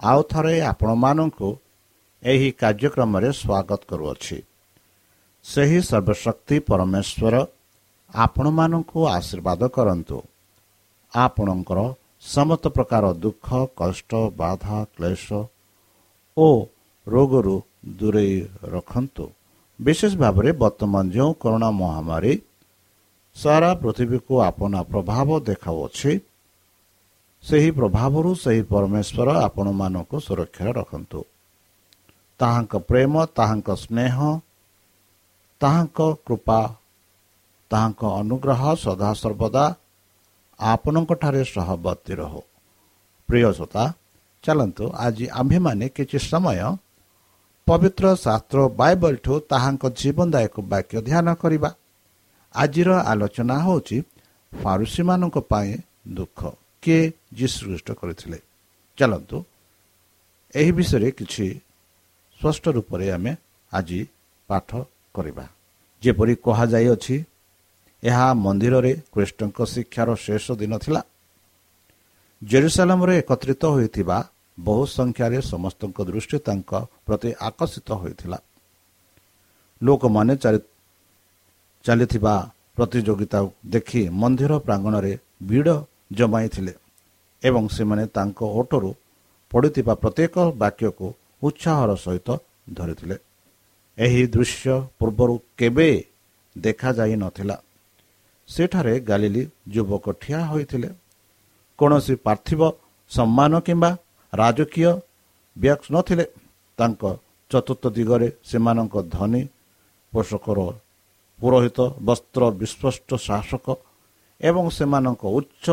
ଆଉ ଥରେ ଆପଣମାନଙ୍କୁ ଏହି କାର୍ଯ୍ୟକ୍ରମରେ ସ୍ୱାଗତ କରୁଅଛି। ସେହି ସର୍ବଶକ୍ତି ପରମେଶ୍ୱର ଆପଣମାନଙ୍କୁ ଆଶୀର୍ବାଦ କରନ୍ତୁ। ଆପଣଙ୍କର ସମସ୍ତ ପ୍ରକାର ଦୁଃଖ କଷ୍ଟ ବାଧା କ୍ଲେଶ ଓ ରୋଗରୁ ଦୂରେଇ ରଖନ୍ତୁ। ବିଶେଷ ଭାବରେ ବର୍ତ୍ତମାନ ଯେଉଁ କରୋନା ମହାମାରୀ ସାରା ପୃଥିବୀକୁ ଆପଣା ପ୍ରଭାବ ଦେଖାଉଅଛି ସେହି ପ୍ରଭାବରୁ ସେହି ପରମେଶ୍ୱର ଆପଣମାନଙ୍କୁ ସୁରକ୍ଷାରେ ରଖନ୍ତୁ। ତାହାଙ୍କ ପ୍ରେମ ତାହାଙ୍କ ସ୍ନେହ ତାହାଙ୍କ କୃପା ତାହାଙ୍କ ଅନୁଗ୍ରହ ସଦାସର୍ବଦା ଆପଣଙ୍କଠାରେ ସହବର୍ତ୍ତୀ ରହୁ। ପ୍ରିୟ ଶ୍ରୋତା ଚାଲନ୍ତୁ ଆଜି ଆମ୍ଭେମାନେ କିଛି ସମୟ ପବିତ୍ର ଶାସ୍ତ୍ର ବାଇବଲଠୁ ତାହାଙ୍କ ଜୀବନଦାୟକ ବାକ୍ୟ ଧ୍ୟାନ କରିବା। ଆଜିର ଆଲୋଚନା ହେଉଛି ଫାରୁସିମାନଙ୍କ ପାଇଁ ଦୁଃଖ। କିଏ ଯୀଶୁଖ୍ରୀଷ୍ଟ କରିଥିଲେ। ଚାଲନ୍ତୁ ଏହି ବିଷୟରେ କିଛି ସ୍ପଷ୍ଟ ରୂପରେ ଆମେ ଆଜି ପାଠ କରିବା। ଯେପରି କୁହାଯାଇଅଛି ଏହା ମନ୍ଦିରରେ କୃଷ୍ଣଙ୍କ ଶିକ୍ଷାର ଶେଷ ଦିନ ଥିଲା। ଜେରୁସାଲାମରେ ଏକତ୍ରିତ ହୋଇଥିବା ବହୁ ସଂଖ୍ୟାରେ ସମସ୍ତଙ୍କ ଦୃଷ୍ଟି ତାଙ୍କ ପ୍ରତି ଆକର୍ଷିତ ହୋଇଥିଲା। ଲୋକମାନେ ଚାଲିଥିବା ପ୍ରତିଯୋଗିତା ଦେଖି ମନ୍ଦିର ପ୍ରାଙ୍ଗଣରେ ଭିଡ଼ ଜମାଇଥିଲେ ଏବଂ ସେମାନେ ତାଙ୍କ ଓଟରୁ ପଡ଼ିଥିବା ପ୍ରତ୍ୟେକ ବାକ୍ୟକୁ ଉତ୍ସାହର ସହିତ ଧରିଥିଲେ। ଏହି ଦୃଶ୍ୟ ପୂର୍ବରୁ କେବେ ଦେଖାଯାଇନଥିଲା ସେଠାରେ ଗାଲିଲି ଯୁବକ ଠିଆ ହୋଇଥିଲେ। କୌଣସି ପାର୍ଥିବ ସମ୍ମାନ କିମ୍ବା ରାଜକୀୟ ବ୍ୟାକ୍ସ ନଥିଲେ। ତାଙ୍କ ଚତୁର୍ଥ ଦିଗରେ ସେମାନଙ୍କ ଧନୀ ପୋଷକର ପୁରୋହିତ ବସ୍ତ୍ର ବିସ୍ପଷ୍ଟ ଶାସକ ଏବଂ ସେମାନଙ୍କ ଉଚ୍ଚ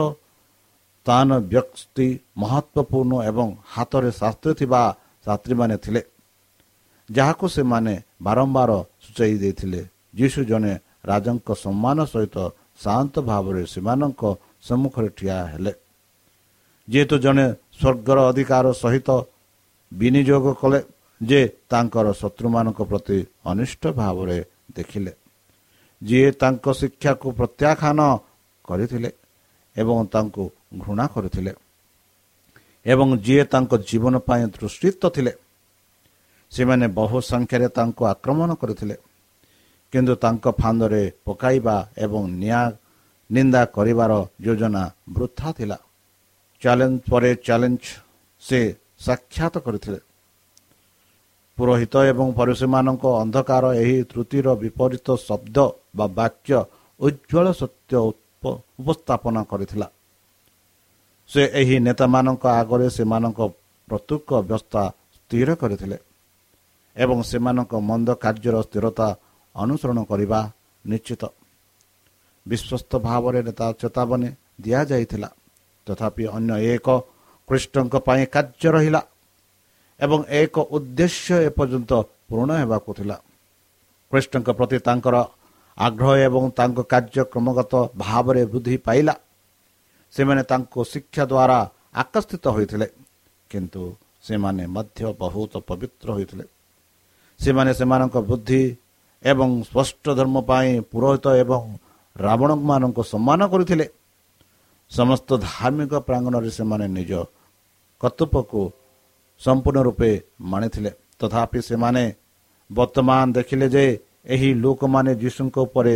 ସ୍ଥାନ ବ୍ୟକ୍ତି ମହତ୍ଵପୂର୍ଣ୍ଣ ଏବଂ ହାତରେ ଶାସ୍ତ୍ରୀ ଥିବା ଯାତ୍ରୀମାନେ ଥିଲେ। ଯାହାକୁ ସେମାନେ ବାରମ୍ବାର ସୂଚାଇ ଦେଇଥିଲେ। ଯୀଶୁ ଜଣେ ରାଜାଙ୍କ ସମ୍ମାନ ସହିତ ଶାନ୍ତ ଭାବରେ ସେମାନଙ୍କ ସମ୍ମୁଖରେ ଠିଆ ହେଲେ। ଯେହେତୁ ଜଣେ ସ୍ୱର୍ଗର ଅଧିକାର ସହିତ ବିନିଯୋଗ କଲେ ଯେ ତାଙ୍କର ଶତ୍ରୁମାନଙ୍କ ପ୍ରତି ଅନିଷ୍ଟ ଭାବରେ ଦେଖିଲେ। ଯିଏ ତାଙ୍କ ଶିକ୍ଷାକୁ ପ୍ରତ୍ୟାଖ୍ୟାନ କରିଥିଲେ ଏବଂ ତାଙ୍କୁ ଘୃଣା କରିଥିଲେ ଏବଂ ଯିଏ ତାଙ୍କ ଜୀବନ ପାଇଁ ଦୃଷ୍ଟିତ ଥିଲେ ସେମାନେ ବହୁ ସଂଖ୍ୟାରେ ତାଙ୍କୁ ଆକ୍ରମଣ କରିଥିଲେ। କିନ୍ତୁ ତାଙ୍କ ଫାନ୍ଦରେ ପକାଇବା ଏବଂ ନିଆଁ ନିନ୍ଦା କରିବାର ଯୋଜନା ବୃଥା ଥିଲା। ଚ୍ୟାଲେଞ୍ଜ ପରେ ଚ୍ୟାଲେଞ୍ଜ ସେ ସାକ୍ଷାତ କରିଥିଲେ। ପୁରୋହିତ ଏବଂ ପରିସୀମାନଙ୍କ ଅନ୍ଧକାର ଏହି ତ୍ରୁଟିର ବିପରୀତ ଶବ୍ଦ ବା ବାକ୍ୟ ଉଜ୍ଜଳ ସତ୍ୟ ଉପସ୍ଥାପନ କରିଥିଲା। ସେ ଏହି ନେତାମାନଙ୍କ ଆଗରେ ସେମାନଙ୍କ ପ୍ରତ୍ୟେକ ବ୍ୟବସ୍ଥା ସ୍ଥିର କରିଥିଲେ ଏବଂ ସେମାନଙ୍କ ମନ୍ଦ କାର୍ଯ୍ୟର ସ୍ଥିରତା ଅନୁସରଣ କରିବା ନିଶ୍ଚିତ। ବିଶ୍ୱସ୍ତ ଭାବରେ ନେତା ଚେତାବନୀ ଦିଆଯାଇଥିଲା। ତଥାପି ଅନ୍ୟ ଏକ କୃଷ୍ଣଙ୍କ ପାଇଁ କାର୍ଯ୍ୟ ରହିଲା ଏବଂ ଏକ ଉଦ୍ଦେଶ୍ୟ ଏପର୍ଯ୍ୟନ୍ତ ପୂରଣ ହେବାକୁ ଥିଲା। କୃଷ୍ଣଙ୍କ ପ୍ରତି ତାଙ୍କର ଆଗ୍ରହ ଏବଂ ତାଙ୍କ କାର୍ଯ୍ୟ କ୍ରମାଗତ ଭାବରେ ବୃଦ୍ଧି ପାଇଲା। ସେମାନେ ତାଙ୍କୁ ଶିକ୍ଷା ଦ୍ୱାରା ଆକର୍ଷିତ ହୋଇଥିଲେ କିନ୍ତୁ ସେମାନେ ମଧ୍ୟ ବହୁତ ପବିତ୍ର ହୋଇଥିଲେ। ସେମାନେ ସେମାନଙ୍କ ବୁଦ୍ଧି ଏବଂ ସ୍ପଷ୍ଟ ଧର୍ମ ପାଇଁ ପୁରୋହିତ ଏବଂ ରାବଣମାନଙ୍କୁ ସମ୍ମାନ କରିଥିଲେ। ସମସ୍ତ ଧାର୍ମିକ ପ୍ରାଙ୍ଗଣରେ ସେମାନେ ନିଜ କର୍ତ୍ତୃପକୁ ସମ୍ପୂର୍ଣ୍ଣ ରୂପେ ମାଣିଥିଲେ ତଥାପି ସେମାନେ ବର୍ତ୍ତମାନ ଦେଖିଲେ ଯେ ଏହି ଲୋକମାନେ ଯୀଶୁଙ୍କ ଉପରେ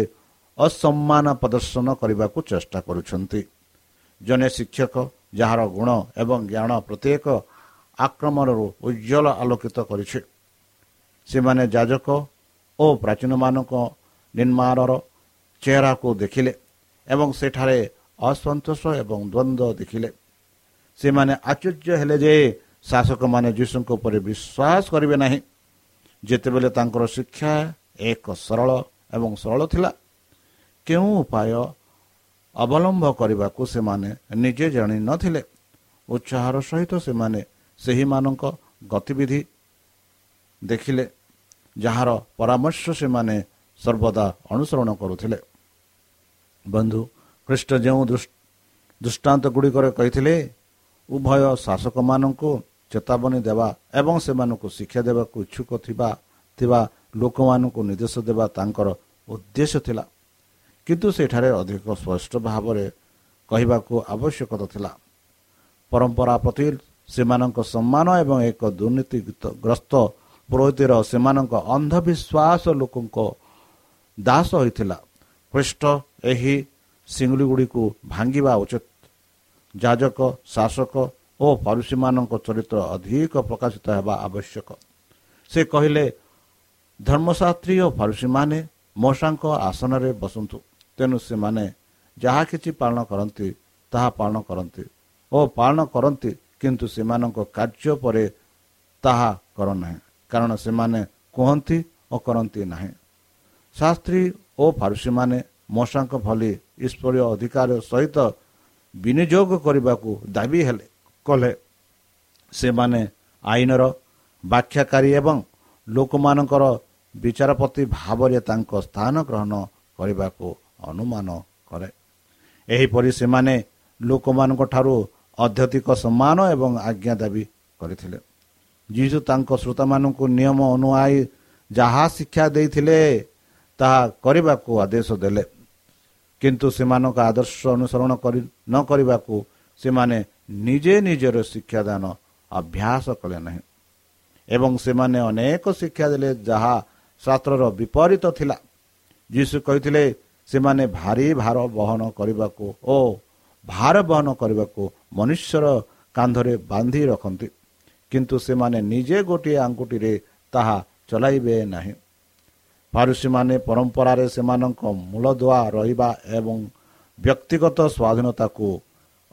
ଅସମ୍ମାନ ପ୍ରଦର୍ଶନ କରିବାକୁ ଚେଷ୍ଟା କରୁଛନ୍ତି। ଜଣେ ଶିକ୍ଷକ ଯାହାର ଗୁଣ ଏବଂ ଜ୍ଞାନ ପ୍ରତ୍ୟେକ ଆକ୍ରମଣରୁ ଉଜ୍ଜଳ ଆଲୋକିତ କରିଛି। ସେମାନେ ଯାଜକ ଓ ପ୍ରାଚୀନମାନଙ୍କ ନିର୍ମାଣର ଚେହେରାକୁ ଦେଖିଲେ ଏବଂ ସେଠାରେ ଅସନ୍ତୋଷ ଏବଂ ଦ୍ୱନ୍ଦ୍ୱ ଦେଖିଲେ। ସେମାନେ ଆଶ୍ଚର୍ଯ୍ୟ ହେଲେ ଯେ ଶାସକମାନେ ଯୀଶୁଙ୍କ ଉପରେ ବିଶ୍ୱାସ କରିବେ ନାହିଁ। ଯେତେବେଳେ ତାଙ୍କର ଶିକ୍ଷା ଏକ ସରଳ ଏବଂ ସରଳ ଥିଲା। କେଉଁ ଉପାୟ ଅବଲମ୍ବ କରିବାକୁ ସେମାନେ ନିଜେ ଜାଣିନଥିଲେ ଉତ୍ସାହର ସହିତ ସେମାନେ ସେହିମାନଙ୍କ ଗତିବିଧି ଦେଖିଲେ ଯାହାର ପରାମର୍ଶ ସେମାନେ ସର୍ବଦା ଅନୁସରଣ କରୁଥିଲେ। ବନ୍ଧୁ ଖ୍ରୀଷ୍ଟ ଯେଉଁ ଦୃଷ୍ଟାନ୍ତ ଗୁଡ଼ିକରେ କହିଥିଲେ ଉଭୟ ଶାସକମାନଙ୍କୁ ଚେତାବନୀ ଦେବା ଏବଂ ସେମାନଙ୍କୁ ଶିକ୍ଷା ଦେବାକୁ ଇଚ୍ଛୁକ ଥିବା ଥିବା ଲୋକମାନଙ୍କୁ ନିର୍ଦ୍ଦେଶ ଦେବା ତାଙ୍କର ଉଦ୍ଦେଶ୍ୟ ଥିଲା। କିନ୍ତୁ ସେଠାରେ ଅଧିକ ସ୍ପଷ୍ଟ ଭାବରେ କହିବାକୁ ଆବଶ୍ୟକତା ଥିଲା। ପରମ୍ପରା ପ୍ରତି ସେମାନଙ୍କ ସମ୍ମାନ ଏବଂ ଏକ ଦୁର୍ନୀତିଗ୍ରସ୍ତ ପୁରୋହିତର ସେମାନଙ୍କ ଅନ୍ଧବିଶ୍ୱାସ ଲୋକଙ୍କ ଦାସ ହୋଇଥିଲା। ଖ୍ରୀଷ୍ଟ ଏହି ସିଙ୍ଗୁଳି ଗୁଡ଼ିକୁ ଭାଙ୍ଗିବା ଉଚିତ। ଯାଜକ ଶାସକ ଓ ପରୁଷୀମାନଙ୍କ ଚରିତ୍ର ଅଧିକ ପ୍ରକାଶିତ ହେବା ଆବଶ୍ୟକ। ସେ କହିଲେ ଧର୍ମଶାସ୍ତ୍ରୀ ଓ ଫାରୁସୀମାନେ ମଶାଙ୍କ ଆସନରେ ବସନ୍ତୁ। ତେଣୁ ସେମାନେ ଯାହା କିଛି ପାଳନ କରନ୍ତି ତାହା ପାଳନ କରନ୍ତି ଓ ପାଳନ କରନ୍ତି କିନ୍ତୁ ସେମାନଙ୍କ କାର୍ଯ୍ୟ ପରେ ତାହା କରନାହିଁ। କାରଣ ସେମାନେ କୁହନ୍ତି ଓ କରନ୍ତି ନାହିଁ। ଶାସ୍ତ୍ରୀ ଓ ଫାରୁସୀମାନେ ମଶାଙ୍କ ଭଳି ଈଶ୍ୱରୀୟ ଅଧିକାର ସହିତ ବିନିଯୋଗ କରିବାକୁ ଦାବି ହେଲେ କଲେ। ସେମାନେ ଆଇନର ବ୍ୟାଖ୍ୟାକାରୀ ଏବଂ ଲୋକମାନଙ୍କର ବିଚାରପତି ଭାବରେ ତାଙ୍କ ସ୍ଥାନ ଗ୍ରହଣ କରିବାକୁ ଅନୁମାନ କରେ। ଏହିପରି ସେମାନେ ଲୋକମାନଙ୍କ ଠାରୁ ଅଧ୍ୟଧିକ ସମ୍ମାନ ଏବଂ ଆଜ୍ଞା ଦାବି କରିଥିଲେ। ଯିଶୁ ତାଙ୍କ ଶ୍ରୋତାମାନଙ୍କୁ ନିୟମ ଅନୁଆଇ ଯାହା ଶିକ୍ଷା ଦେଇଥିଲେ ତାହା କରିବାକୁ ଆଦେଶ ଦେଲେ। କିନ୍ତୁ ସେମାନଙ୍କ ଆଦର୍ଶ ଅନୁସରଣ କରି ନ କରିବାକୁ ସେମାନେ ନିଜେ ନିଜର ଶିକ୍ଷାଦାନ ଅଭ୍ୟାସ କଲେ ନାହିଁ। ଏବଂ ସେମାନେ ଅନେକ ଶିକ୍ଷା ଦେଲେ ଯାହା ଶାସ୍ତ୍ରର ବିପରୀତ ଥିଲା। ଯୀଶୁ କହିଥିଲେ ସେମାନେ ଭାରି ଭାର ବହନ କରିବାକୁ ଓ ଭାର ବହନ କରିବାକୁ ମନୁଷ୍ୟର କାନ୍ଧରେ ବାନ୍ଧି ରଖନ୍ତି। କିନ୍ତୁ ସେମାନେ ନିଜେ ଗୋଟିଏ ଆଙ୍ଗୁଠିରେ ତାହା ଚଲାଇବେ ନାହିଁ। ଫାରୁସୀମାନେ ପରମ୍ପରାରେ ସେମାନଙ୍କ ମୂଳଦୁଆ ରହିବା ଏବଂ ବ୍ୟକ୍ତିଗତ ସ୍ୱାଧୀନତାକୁ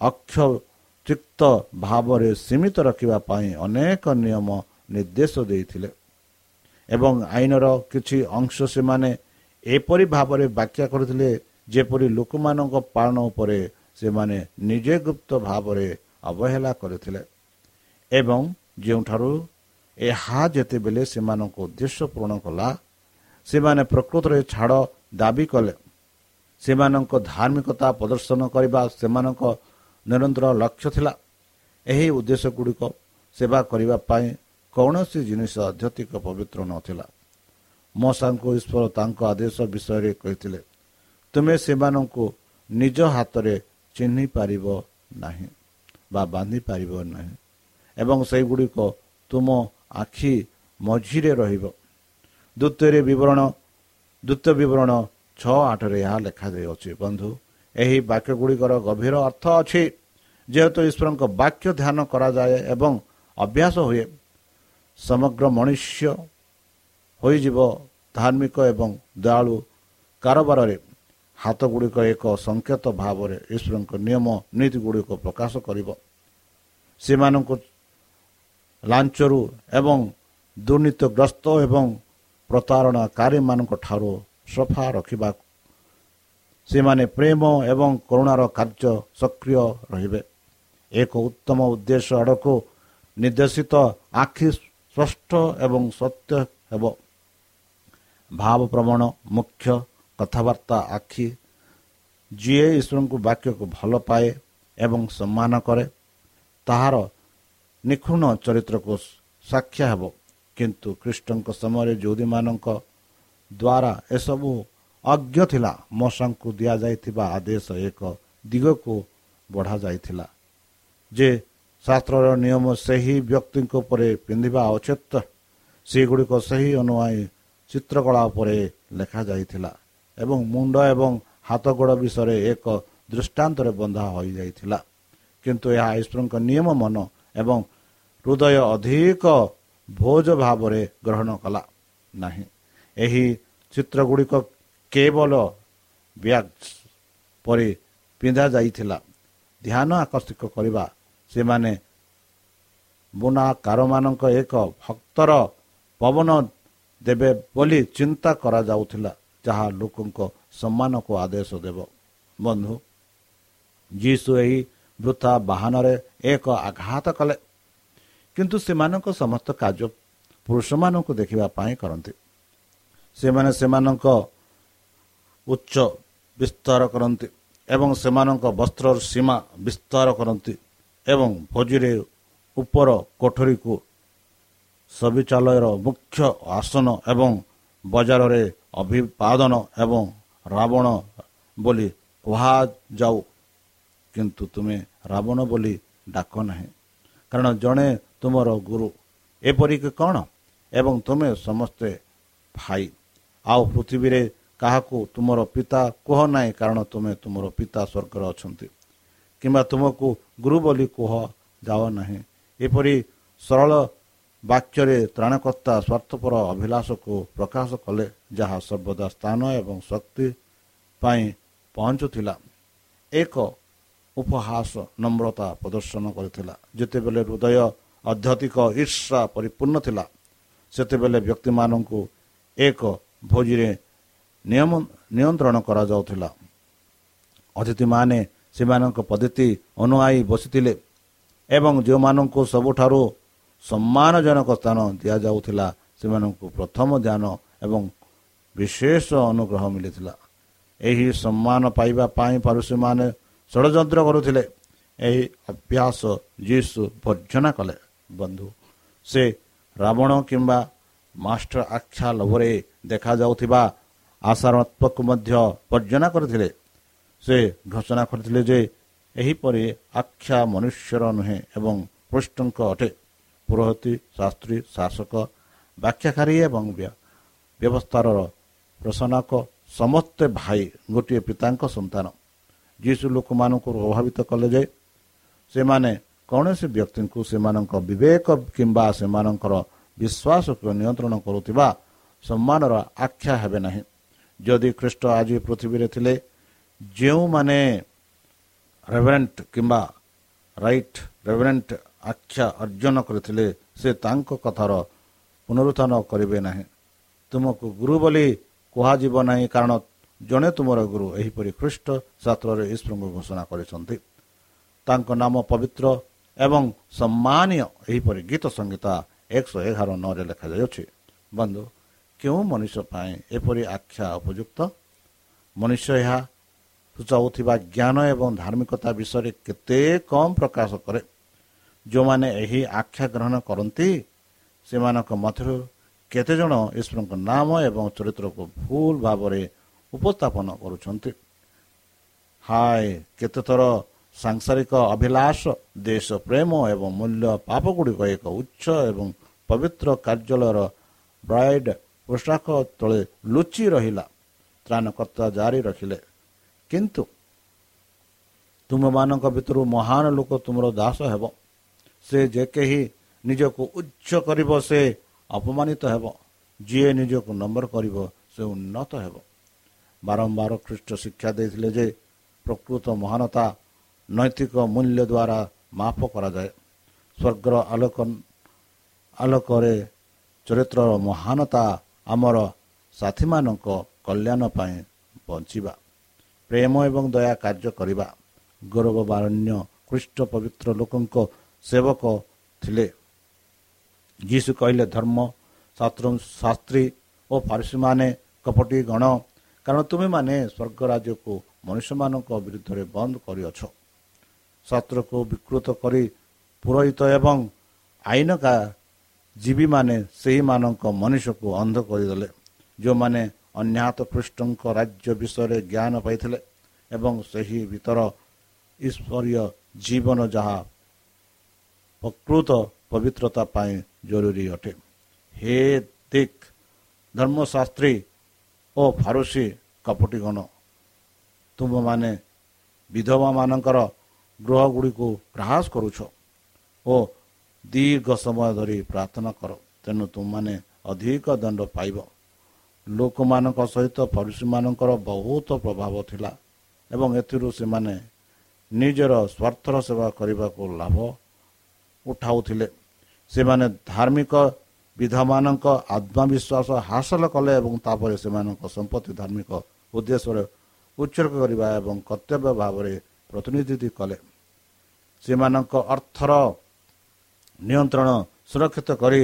ଅକ୍ଷତିକ୍ତ ଭାବରେ ସୀମିତ ରଖିବା ପାଇଁ ଅନେକ ନିୟମ ନିର୍ଦ୍ଦେଶ ଦେଇଥିଲେ। ଏବଂ ଆଇନର କିଛି ଅଂଶ ସେମାନେ ଏପରି ଭାବରେ ବ୍ୟାଖ୍ୟା କରିଥିଲେ ଯେପରି ଲୋକମାନଙ୍କ ପାଳନ ଉପରେ ସେମାନେ ନିଜେ ଗୁପ୍ତ ଭାବରେ ଅବହେଳା କରିଥିଲେ। ଏବଂ ଯେଉଁଠାରୁ ଏହା ଯେତେବେଳେ ସେମାନଙ୍କ ଉଦ୍ଦେଶ୍ୟ ପୂରଣ କଲା ସେମାନେ ପ୍ରକୃତରେ ଛାଡ଼ ଦାବି କଲେ। ସେମାନଙ୍କ ଧାର୍ମିକତା ପ୍ରଦର୍ଶନ କରିବା ସେମାନଙ୍କ ନିରନ୍ତର ଲକ୍ଷ୍ୟ ଥିଲା। ଏହି ଉଦ୍ଦେଶ୍ୟ ଗୁଡ଼ିକ ସେବା କରିବା ପାଇଁ କୌଣସି ଜିନିଷ ଅଧ୍ୟତିକ ପବିତ୍ର ନଥିଲା। ମଶାଙ୍କୁ ଈଶ୍ୱର ତାଙ୍କ ଆଦେଶ ବିଷୟରେ କହିଥିଲେ ତୁମେ ସେମାନଙ୍କୁ ନିଜ ହାତରେ ଚିହ୍ନି ପାରିବ ନାହିଁ ବା ବାନ୍ଧି ପାରିବ ନାହିଁ ଏବଂ ସେଗୁଡ଼ିକ ତୁମ ଆଖି ମଝିରେ ରହିବ। ଦ୍ୱିତୀୟରେ ବିବରଣ ଦ୍ୱିତୀୟ ବିବରଣ ଛଅ ଆଠରେ ଏହା ଲେଖାଯାଇଅଛି ବନ୍ଧୁ ଏହି ବାକ୍ୟ ଗୁଡ଼ିକର ଗଭୀର ଅର୍ଥ ଅଛି ଯେହେତୁ ଈଶ୍ୱରଙ୍କ ବାକ୍ୟ ଧ୍ୟାନ କରାଯାଏ ଏବଂ ଅଭ୍ୟାସ ହୁଏ। ସମଗ୍ର ମନୁଷ୍ୟ ହୋଇଯିବ ଧାର୍ମିକ ଏବଂ ଦୟାଳୁ କାରବାରରେ ହାତ ଗୁଡ଼ିକ ଏକ ସଂକେତ ଭାବରେ ଈଶ୍ୱରଙ୍କ ନିୟମ ନୀତି ଗୁଡ଼ିକ ପ୍ରକାଶ କରିବ ସେମାନଙ୍କୁ ଲାଞ୍ଚରୁ ଏବଂ ଦୁର୍ନୀତିଗ୍ରସ୍ତ ଏବଂ ପ୍ରତାରଣାକାରୀମାନଙ୍କ ଠାରୁ ସଫା ରଖିବାକୁ ସେମାନେ ପ୍ରେମ ଏବଂ କରୁଣାର କାର୍ଯ୍ୟ ସକ୍ରିୟ ରହିବେ ଏକ ଉତ୍ତମ ଉଦ୍ଦେଶ୍ୟ ଆଡ଼କୁ ନିର୍ଦ୍ଦେଶିତ ଆଖି ସ୍ପଷ୍ଟ ଏବଂ ସତ୍ୟ ହେବ। ଭାବପ୍ରବଣ ମୁଖ୍ୟ କଥାବାର୍ତ୍ତା ଆଖି ଯିଏ ଈଶ୍ୱରଙ୍କୁ ବାକ୍ୟକୁ ଭଲ ପାଏ ଏବଂ ସମ୍ମାନ କରେ ତାହାର ନିଖୁଣ ଚରିତ୍ରକୁ ସାକ୍ଷା ହେବ। କିନ୍ତୁ ଖ୍ରୀଷ୍ଟଙ୍କ ସମୟରେ ଯୌଦୀମାନଙ୍କ ଦ୍ୱାରା ଏସବୁ ଅଜ୍ଞ ଥିଲା। ମଶାଙ୍କୁ ଦିଆଯାଇଥିବା ଆଦେଶ ଏକ ଦିଗକୁ ବଢ଼ାଯାଇଥିଲା ଯେ ଶାସ୍ତ୍ରର ନିୟମ ସେହି ବ୍ୟକ୍ତିଙ୍କ ଉପରେ ପିନ୍ଧିବା ଉଚିତ। ସେଗୁଡ଼ିକ ସେହି ଅନୁଆଇ ଚିତ୍ରକଳା ଉପରେ ଲେଖାଯାଇଥିଲା ଏବଂ ମୁଣ୍ଡ ଏବଂ ହାତ ଗୋଡ଼ ବିଷୟରେ ଏକ ଦୃଷ୍ଟାନ୍ତରେ ବନ୍ଧା ହୋଇଯାଇଥିଲା। କିନ୍ତୁ ଏହା ଈଶ୍ୱରଙ୍କ ନିୟମ ମନ ଏବଂ ହୃଦୟ ଅଧିକ ଭୋଜ ଭାବରେ ଗ୍ରହଣ କଲା ନାହିଁ। ଏହି ଚିତ୍ର ଗୁଡ଼ିକ କେବଳ ବ୍ୟାଗ ପରି ପିନ୍ଧା ଯାଇଥିଲା ଧ୍ୟାନ ଆକର୍ଷିତ କରିବା ସେମାନେ ବୁଣାକାରମାନଙ୍କ ଏକ ଭକ୍ତର ପବନ ଦେବେ ବୋଲି ଚିନ୍ତା କରାଯାଉଥିଲା ଯାହା ଲୋକଙ୍କ ସମ୍ମାନକୁ ଆଦେଶ ଦେବ। ବନ୍ଧୁ ଯୀଶୁ ଏହି ବୃଥା ବାହାନରେ ଏକ ଆଘାତ କଲେ। କିନ୍ତୁ ସେମାନଙ୍କ ସମସ୍ତ କାର୍ଯ୍ୟ ପୁରୁଷମାନଙ୍କୁ ଦେଖିବା ପାଇଁ କରନ୍ତି। ସେମାନେ ସେମାନଙ୍କ ଉଚ୍ଚ ବିସ୍ତାର କରନ୍ତି ଏବଂ ସେମାନଙ୍କ ବସ୍ତ୍ରର ସୀମା ବିସ୍ତାର କରନ୍ତି। ଏବଂ ଭୋଜିରେ ଉପର କୋଠରୀକୁ ସବିଚାଳୟର ମୁଖ୍ୟ ଆସନ ଏବଂ ବଜାରରେ ଅଭିବାଦନ ଏବଂ ରାବଣ ବୋଲି କୁହାଯାଉ। କିନ୍ତୁ ତୁମେ ରାବଣ ବୋଲି ଡାକ ନାହିଁ। କାରଣ ଜଣେ ତୁମର ଗୁରୁ। ଏପରିକି କ'ଣ? ଏବଂ ତୁମେ ସମସ୍ତେ ଭାଇ। ଆଉ ପୃଥିବୀରେ କାହାକୁ ତୁମର ପିତା କୁହ ନାହିଁ କାରଣ ତୁମେ ତୁମର ପିତା ସ୍ୱର୍ଗରେ ଅଛନ୍ତି। କିମ୍ବା ତୁମକୁ ଗୁରୁ ବୋଲି କୁହ ଯାଅ ନାହିଁ। ଏପରି ସରଳ ବାକ୍ୟରେ ତ୍ରାଣକର୍ତ୍ତା ସ୍ୱାର୍ଥପର ଅଭିଳାଷକୁ ପ୍ରକାଶ କଲେ ଯାହା ସର୍ବଦା ସ୍ଥାନ ଏବଂ ଶକ୍ତି ପାଇଁ ପହଞ୍ଚୁଥିଲା। ଏକ ଉପହାସ ନମ୍ରତା ପ୍ରଦର୍ଶନ କରିଥିଲା। ଯେତେବେଳେ ହୃଦୟ ଅଧ୍ୟାତ୍ମିକ ଈର୍ଷା ପରିପୂର୍ଣ୍ଣ ଥିଲା ସେତେବେଳେ ବ୍ୟକ୍ତିମାନଙ୍କୁ ଏକ ଭୋଜିରେ ନିୟମ ନିୟନ୍ତ୍ରଣ କରାଯାଉଥିଲା। ଅତିଥିମାନେ ସେମାନଙ୍କ ପଦ୍ଧତି ଅନୁଆଇ ବସିଥିଲେ ଏବଂ ଯେଉଁମାନଙ୍କୁ ସବୁଠାରୁ ସମ୍ମାନଜନକ ସ୍ଥାନ ଦିଆଯାଉଥିଲା ସେମାନଙ୍କୁ ପ୍ରଥମ ଧ୍ୟାନ ଏବଂ ବିଶେଷ ଅନୁଗ୍ରହ ମିଳିଥିଲା। ଏହି ସମ୍ମାନ ପାଇବା ପାଇଁ ପାରୁସୀମାନେ ଷଡ଼ଯନ୍ତ୍ର କରୁଥିଲେ। ଏହି ଅଭ୍ୟାସ ଯୀଶୁ ବର୍ଜନା କଲେ। ବନ୍ଧୁ ସେ ରାବଣ କିମ୍ବା ମାଷ୍ଟର ଆଖ୍ୟା ଲୋଭରେ ଦେଖାଯାଉଥିବା ଆଶାତ୍ମକକୁ ମଧ୍ୟ ବର୍ଜନା କରିଥିଲେ। ସେ ଘୋଷଣା କରିଥିଲେ ଯେ ଏହିପରି ଆଖ୍ୟା ମନୁଷ୍ୟର ନୁହେଁ ଏବଂ ପୃଷ୍ଠଙ୍କ ଅଟେ। ପୁରୋହିତୀ ଶାସ୍ତ୍ରୀ ଶାସକ ବ୍ୟାଖ୍ୟାକାରୀ ଏବଂ ବ୍ୟବସ୍ଥାର ପ୍ରଶନକ ସମସ୍ତେ ଭାଇ ଗୋଟିଏ ପିତାଙ୍କ ସନ୍ତାନ। ଯୀଶୁ ଲୋକମାନଙ୍କୁ ପ୍ରଭାବିତ କଲେ ଯେ ସେମାନେ କୌଣସି ବ୍ୟକ୍ତିଙ୍କୁ ସେମାନଙ୍କ ବିବେକ କିମ୍ବା ସେମାନଙ୍କର ବିଶ୍ୱାସକୁ ନିୟନ୍ତ୍ରଣ କରୁଥିବା ସମ୍ମାନର ଆଖ୍ୟା ହେବେ ନାହିଁ। ଯଦି ଖ୍ରୀଷ୍ଟ ଆଜି ପୃଥିବୀରେ ଥିଲେ ଯେଉଁମାନେ ରେଭରେଣ୍ଟ କିମ୍ବା ରାଇଟ୍ ରେଭରେଣ୍ଟ ଆଖ୍ୟା ଅର୍ଜନ କରିଥିଲେ ସେ ତାଙ୍କ କଥାର ପୁନରୁତ୍ଥାନ କରିବେ ନାହିଁ। ତୁମକୁ ଗୁରୁ ବୋଲି କୁହାଯିବ ନାହିଁ କାରଣ ଜଣେ ତୁମର ଗୁରୁ ଏହିପରି ଖ୍ରୀଷ୍ଟ ଶାସ୍ତ୍ରରେ ଈଶ୍ୱରଙ୍କୁ ଘୋଷଣା କରିଛନ୍ତି। ତାଙ୍କ ନାମ ପବିତ୍ର ଏବଂ ସମ୍ମାନୀୟ ଏହିପରି ଗୀତ ସଙ୍ଗୀତ ଏକଶହ ଏଗାର ନଅରେ ଲେଖାଯାଇଅଛି ବନ୍ଧୁ କେଉଁ ମଣିଷ ପାଇଁ ଏପରି ଆଖ୍ୟା ଉପଯୁକ୍ତ? ମନୁଷ୍ୟ ଏହା ସୂଚାଉଥିବା ଜ୍ଞାନ ଏବଂ ଧାର୍ମିକତା ବିଷୟରେ କେତେ କମ୍ ପ୍ରକାଶ କରେ। ଯେଉଁମାନେ ଏହି ଆଖ୍ୟା ଗ୍ରହଣ କରନ୍ତି ସେମାନଙ୍କ ମଧ୍ୟରୁ କେତେଜଣ ଈଶ୍ୱରଙ୍କ ନାମ ଏବଂ ଚରିତ୍ରକୁ ଭୁଲ ଭାବରେ ଉପସ୍ଥାପନ କରୁଛନ୍ତି। ହାଏ କେତେଥର ସାଂସାରିକ ଅଭିଳାଷ ଦେଶ ପ୍ରେମ ଏବଂ ମୂଲ୍ୟ ପାପ ଗୁଡ଼ିକ ଏକ ଉଚ୍ଚ ଏବଂ ପବିତ୍ର କାର୍ଯ୍ୟାଳୟର ବ୍ରାଇଡ୍ ପୋଷାକ ତଳେ ଲୁଚି ରହିଲା। ତ୍ରାଣକର୍ତ୍ତା ଜାରି ରଖିଲେ। କିନ୍ତୁ ତୁମମାନଙ୍କ ଭିତରୁ ମହାନ ଲୋକ ତୁମର ଦାସ ହେବ। ସେ ଯେ କେହି ନିଜକୁ ଉଚ୍ଚ କରିବ ସେ ଅପମାନିତ ହେବ। ଯିଏ ନିଜକୁ ନମ୍ବର କରିବ ସେ ଉନ୍ନତ ହେବ। ବାରମ୍ବାର ଖ୍ରୀଷ୍ଟ ଶିକ୍ଷା ଦେଇଥିଲେ ଯେ ପ୍ରକୃତ ମହାନତା ନୈତିକ ମୂଲ୍ୟ ଦ୍ୱାରା ମାପ କରାଯାଏ। ସ୍ୱର୍ଗର ଆଲୋକ ଆଲୋକରେ ଚରିତ୍ରର ମହାନତା ଆମର ସାଥୀମାନଙ୍କ କଲ୍ୟାଣ ପାଇଁ ବଞ୍ଚିବା। ପ୍ରେମ ଏବଂ ଦୟା କାର୍ଯ୍ୟ କରିବା। ଗୌରବବାରଣ୍ୟ ଖ୍ରୀଷ୍ଟ ପବିତ୍ର ଲୋକଙ୍କ ସେବକ ଥିଲେ। ଯୀଶୁ କହିଲେ ଧର୍ମ ଶାସ୍ତ୍ରୀ ଓ ଫାରସୀମାନେ କପଟି ଗଣ। କାରଣ ତୁମେମାନେ ସ୍ୱର୍ଗ ରାଜ୍ୟକୁ ମନୁଷ୍ୟମାନଙ୍କ ବିରୁଦ୍ଧରେ ବନ୍ଦ କରିଅଛ। ଶାସ୍ତ୍ରକୁ ବିକୃତ କରି ପୁରୋହିତ ଏବଂ ଆଇନକା ଜୀବୀମାନେ ସେହିମାନଙ୍କ ମନୁଷ୍ୟକୁ ଅନ୍ଧ କରିଦେଲେ। ଯେଉଁମାନେ ଅନ୍ୟାହତ ପୃଷ୍ଠଙ୍କ ରାଜ୍ୟ ବିଷୟରେ ଜ୍ଞାନ ପାଇଥିଲେ ଏବଂ ସେହି ଭିତର ଈଶ୍ୱରୀୟ ଜୀବନ ଯାହା ପ୍ରକୃତ ପବିତ୍ରତା ପାଇଁ ଜରୁରୀ ଅଟେ। ହେ ଦିକ୍ ଧର୍ମଶାସ୍ତ୍ରୀ ଓ ଫାରୁସି କପଟିଗଣ ତୁମମାନେ ବିଧବାମାନଙ୍କର ଗୃହ ଗୁଡ଼ିକୁ ଗ୍ରାହସ କରୁଛ ଓ ଦୀର୍ଘ ସମୟ ଧରି ପ୍ରାର୍ଥନା କର ତେଣୁ ତୁମମାନେ ଅଧିକ ଦଣ୍ଡ ପାଇବ। ଲୋକମାନଙ୍କ ସହିତ ଫରୁଷୀମାନଙ୍କର ବହୁତ ପ୍ରଭାବ ଥିଲା ଏବଂ ଏଥିରୁ ସେମାନେ ନିଜର ସ୍ୱାର୍ଥର ସେବା କରିବାକୁ ଲାଭ ଉଠାଉଥିଲେ। ସେମାନେ ଧାର୍ମିକ ବିଧମାନଙ୍କ ଆତ୍ମବିଶ୍ୱାସ ହାସଲ କଲେ ଏବଂ ତାପରେ ସେମାନଙ୍କ ସମ୍ପତ୍ତି ଧାର୍ମିକ ଉଦ୍ଦେଶ୍ୟରେ ଉତ୍ସର୍ଗ କରିବା ଏବଂ କର୍ତ୍ତବ୍ୟ ଭାବରେ ପ୍ରତିନିଧିତ୍ୱ କଲେ। ସେମାନଙ୍କ ଅର୍ଥର ନିୟନ୍ତ୍ରଣ ସୁରକ୍ଷିତ କରି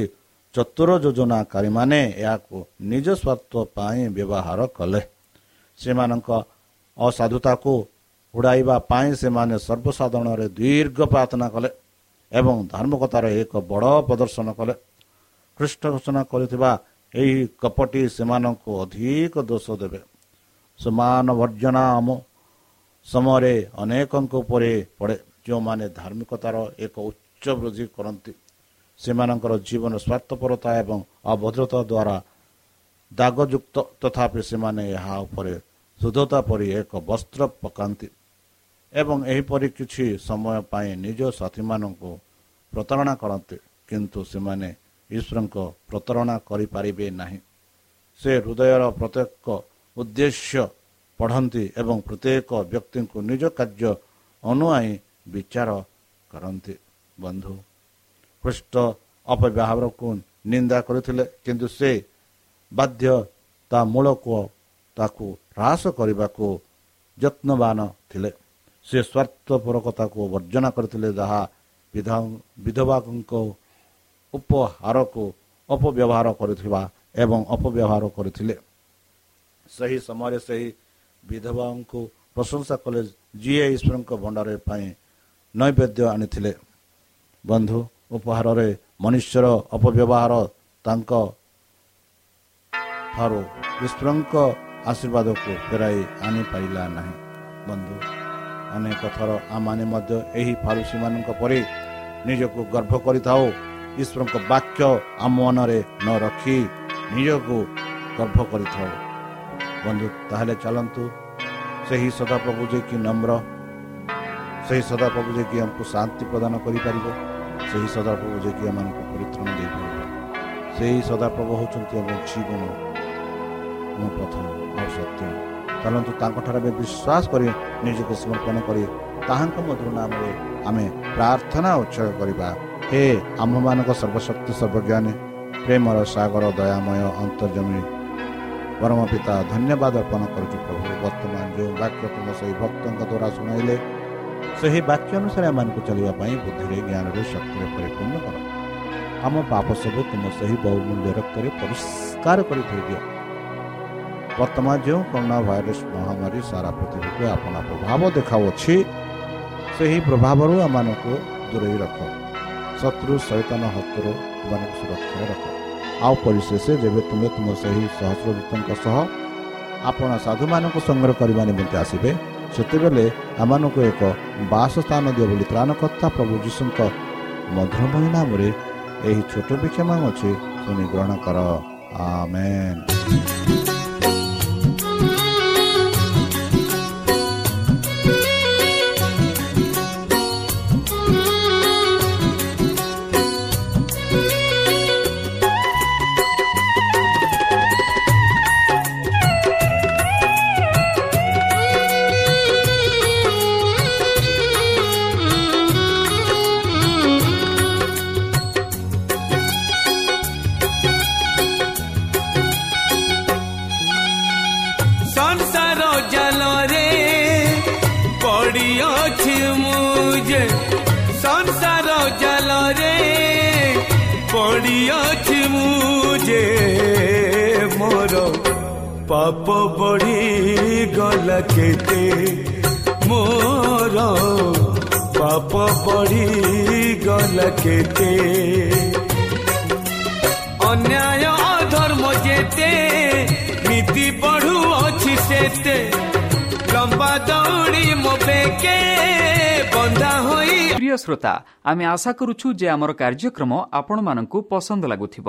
ଚତୁର ଯୋଜନାକାରୀମାନେ ଏହାକୁ ନିଜ ସ୍ୱାର୍ଥ ପାଇଁ ବ୍ୟବହାର କଲେ। ସେମାନଙ୍କ ଅସାଧୁତାକୁ ଉଡ଼ାଇବା ପାଇଁ ସେମାନେ ସର୍ବସାଧାରଣରେ ଦୀର୍ଘ ପ୍ରାର୍ଥନା କଲେ ଏବଂ ଧାର୍ମିକତାର ଏକ ବଡ଼ ପ୍ରଦର୍ଶନ କଲେ। ଖ୍ରୀଷ୍ଟ ଘୋଷଣା କରିଥିବା ଏହି କପଟି ସେମାନଙ୍କୁ ଅଧିକ ଦୋଷ ଦେବେ। ସମାନ ବର୍ଜନା ଆମ ସମୟରେ ଅନେକଙ୍କ ଉପରେ ପଡ଼େ। ଯେଉଁମାନେ ଧାର୍ମିକତାର ଏକ ଉଚ୍ଚ ବୃଦ୍ଧି କରନ୍ତି ସେମାନଙ୍କର ଜୀବନ ସ୍ୱାର୍ଥପରତା ଏବଂ ଅଭଦ୍ରତା ଦ୍ୱାରା ଦାଗଯୁକ୍ତ ତଥାପି ସେମାନେ ଏହା ଉପରେ ଶୁଦ୍ଧତା ପରି ଏକ ବସ୍ତ୍ର ପକାନ୍ତି ଏବଂ ଏହିପରି କିଛି ସମୟ ପାଇଁ ନିଜ ସାଥୀମାନଙ୍କୁ ପ୍ରତାରଣା କରନ୍ତି କିନ୍ତୁ ସେମାନେ ଈଶ୍ୱରଙ୍କ ପ୍ରତାରଣା କରିପାରିବେ ନାହିଁ। ସେ ହୃଦୟର ପ୍ରତ୍ୟେକ ଉଦ୍ଦେଶ୍ୟ ପଢ଼ନ୍ତି ଏବଂ ପ୍ରତ୍ୟେକ ବ୍ୟକ୍ତିଙ୍କୁ ନିଜ କାର୍ଯ୍ୟ ଅନୁଆଇ ବିଚାର କରନ୍ତି। ବନ୍ଧୁ ଖ୍ରୀଷ୍ଟ ଅପବ୍ୟବହାରକୁ ନିନ୍ଦା କରିଥିଲେ କିନ୍ତୁ ସେ ବାଧ୍ୟ ତା ମୂଳକୁ ତାକୁ ହ୍ରାସ କରିବାକୁ ଯତ୍ନବାନ ଥିଲେ। ସେ ସ୍ୱାର୍ଥପରକତାକୁ ବର୍ଜନା କରିଥିଲେ ଯାହା ବିଧବାଙ୍କ ଉପହାରକୁ ଅପବ୍ୟବହାର କରିଥିବା ଏବଂ ଅପବ୍ୟବହାର କରିଥିଲେ। ସେହି ସମୟରେ ସେହି ବିଧବାଙ୍କୁ ପ୍ରଶଂସା କଲେ ଯିଏ ଈଶ୍ୱରଙ୍କ ଭଣ୍ଡାର ପାଇଁ ନୈବେଦ୍ୟ ଆଣିଥିଲେ। ବନ୍ଧୁ ଉପହାରରେ ମନୁଷ୍ୟର ଅପବ୍ୟବହାର ତାଙ୍କ ଠାରୁ ଈଶ୍ୱରଙ୍କ ଆଶୀର୍ବାଦକୁ ଫେରାଇ ଆଣିପାରିଲା ନାହିଁ। ବନ୍ଧୁ ଅନେକ ଥର ଆମମାନେ ମଧ୍ୟ ଏହି ଫାରୁସୀମାନଙ୍କ ପରି ନିଜକୁ ଗର୍ବ କରିଥାଉ। ଈଶ୍ୱରଙ୍କ ବାକ୍ୟ ଆମ ମନରେ ନ ରଖି ନିଜକୁ ଗର୍ବ କରିଥାଉ। ବନ୍ଧୁ ତାହେଲେ ଚାଲନ୍ତୁ ସେହି ସଦାପ୍ରଭୁ ଯେ କି ନମ୍ର ସେହି ସଦାପ୍ରଭୁ ଯେ କି ଆମକୁ ଶାନ୍ତି ପ୍ରଦାନ କରିପାରିବ। ସେହି ସଦାପ୍ରଭୁ ଯେ କି ଏମାନଙ୍କୁ ପରିତ୍ରାଣ ଦେଇପାରିବ। ସେହି ସଦାପ୍ରଭୁ ହେଉଛନ୍ତି ଆମ ଜୀବନ ମୋ ପ୍ରଥମ ଆଉ ସତ୍ୟ। ଚାଲନ୍ତୁ ତାଙ୍କଠାରେ ଆମେ ବିଶ୍ୱାସ କରି ନିଜକୁ ସମର୍ପଣ କରି ତାହାଙ୍କ ମଧୁର ନାମରେ ଆମେ ପ୍ରାର୍ଥନା ଉତ୍ସର୍ଗ କରିବା। ହେ ଆମ୍ଭମାନଙ୍କ ସର୍ବଶକ୍ତି ସର୍ବଜ୍ଞାନୀ ପ୍ରେମର ସାଗର ଦୟାମୟ ଅନ୍ତର୍ଜମୀ ପରମ ପିତା ଧନ୍ୟବାଦ ଅର୍ପଣ କରୁଛୁ ପ୍ରଭୁ। ବର୍ତ୍ତମାନ ଯେଉଁ ବାକ୍ୟ ତୁମ ସେହି ଭକ୍ତଙ୍କ ଦ୍ୱାରା ଶୁଣାଇଲେ ସେହି ବାକ୍ୟ ଅନୁସାରେ ଏମାନଙ୍କୁ ଚାଲିବା ପାଇଁ ବୁଦ୍ଧିରେ ଜ୍ଞାନରେ ଶକ୍ତିରେ ପରିପୂର୍ଣ୍ଣ କର ଆମ ପାପ ସବୁ ତୁମ ସେହି ବହୁମୂଲ୍ୟ ରକ୍ତରେ ପରିଷ୍କାର କରି ଦିଅ ବର୍ତ୍ତମାନ ଯେଉଁ କରୋନା ଭାଇରସ୍ ମହାମାରୀ ସାରା ପୃଥିବୀକୁ ଆପଣ ପ୍ରଭାବ ଦେଖାଉଅଛି ସେହି ପ୍ରଭାବରୁ ଆମମାନଙ୍କୁ ଦୂରେଇ ରଖ ଶତ୍ରୁ ସୈତନ ହସ୍ତରୁ ସେମାନଙ୍କୁ ସୁରକ୍ଷାରେ ରଖ ଆଉ ପରିଶେଷ ଯେବେ ତୁମେ ତୁମ ସେହି ସହସ୍ରଦୂତଙ୍କ ସହ ଆପଣ ସାଧୁମାନଙ୍କୁ ସଂଗ୍ରହ କରିବା ନିମନ୍ତେ ଆସିବେ ସେତେବେଳେ ଆମମାନଙ୍କୁ ଏକ ବାସସ୍ଥାନ ଦିଅ ବୋଲି ତ୍ରାଣକର୍ତ୍ତା ପ୍ରଭୁ ଯୀଶୁଙ୍କ ମଧୁରମୟ ନାମରେ ଏହି ଛୋଟ ବିକ୍ଷମ ଅଛି ଶୁଣି ଗ୍ରହଣ କର। ଆମେନ୍। ପାପ ବଢି ଗଲା କେତେ? ମୋର ପାପ ବଢି ଗଲା କେତେ? ଅନ୍ୟାୟ ଅଧର୍ମ ଯେତେ ନୀତି ବଢୁଅଛି ସେତେ। ଲମ୍ବା ଦୌଡ଼ି ମୋ ବେକେ ବନ୍ଧା ହୋଇ ପ୍ରିୟ ଶ୍ରୋତା ଆମେ ଆଶା କରୁଛୁ ଯେ ଆମର କାର୍ଯ୍ୟକ୍ରମ ଆପଣମାନଙ୍କୁ ପସନ୍ଦ ଲାଗୁଥିବ।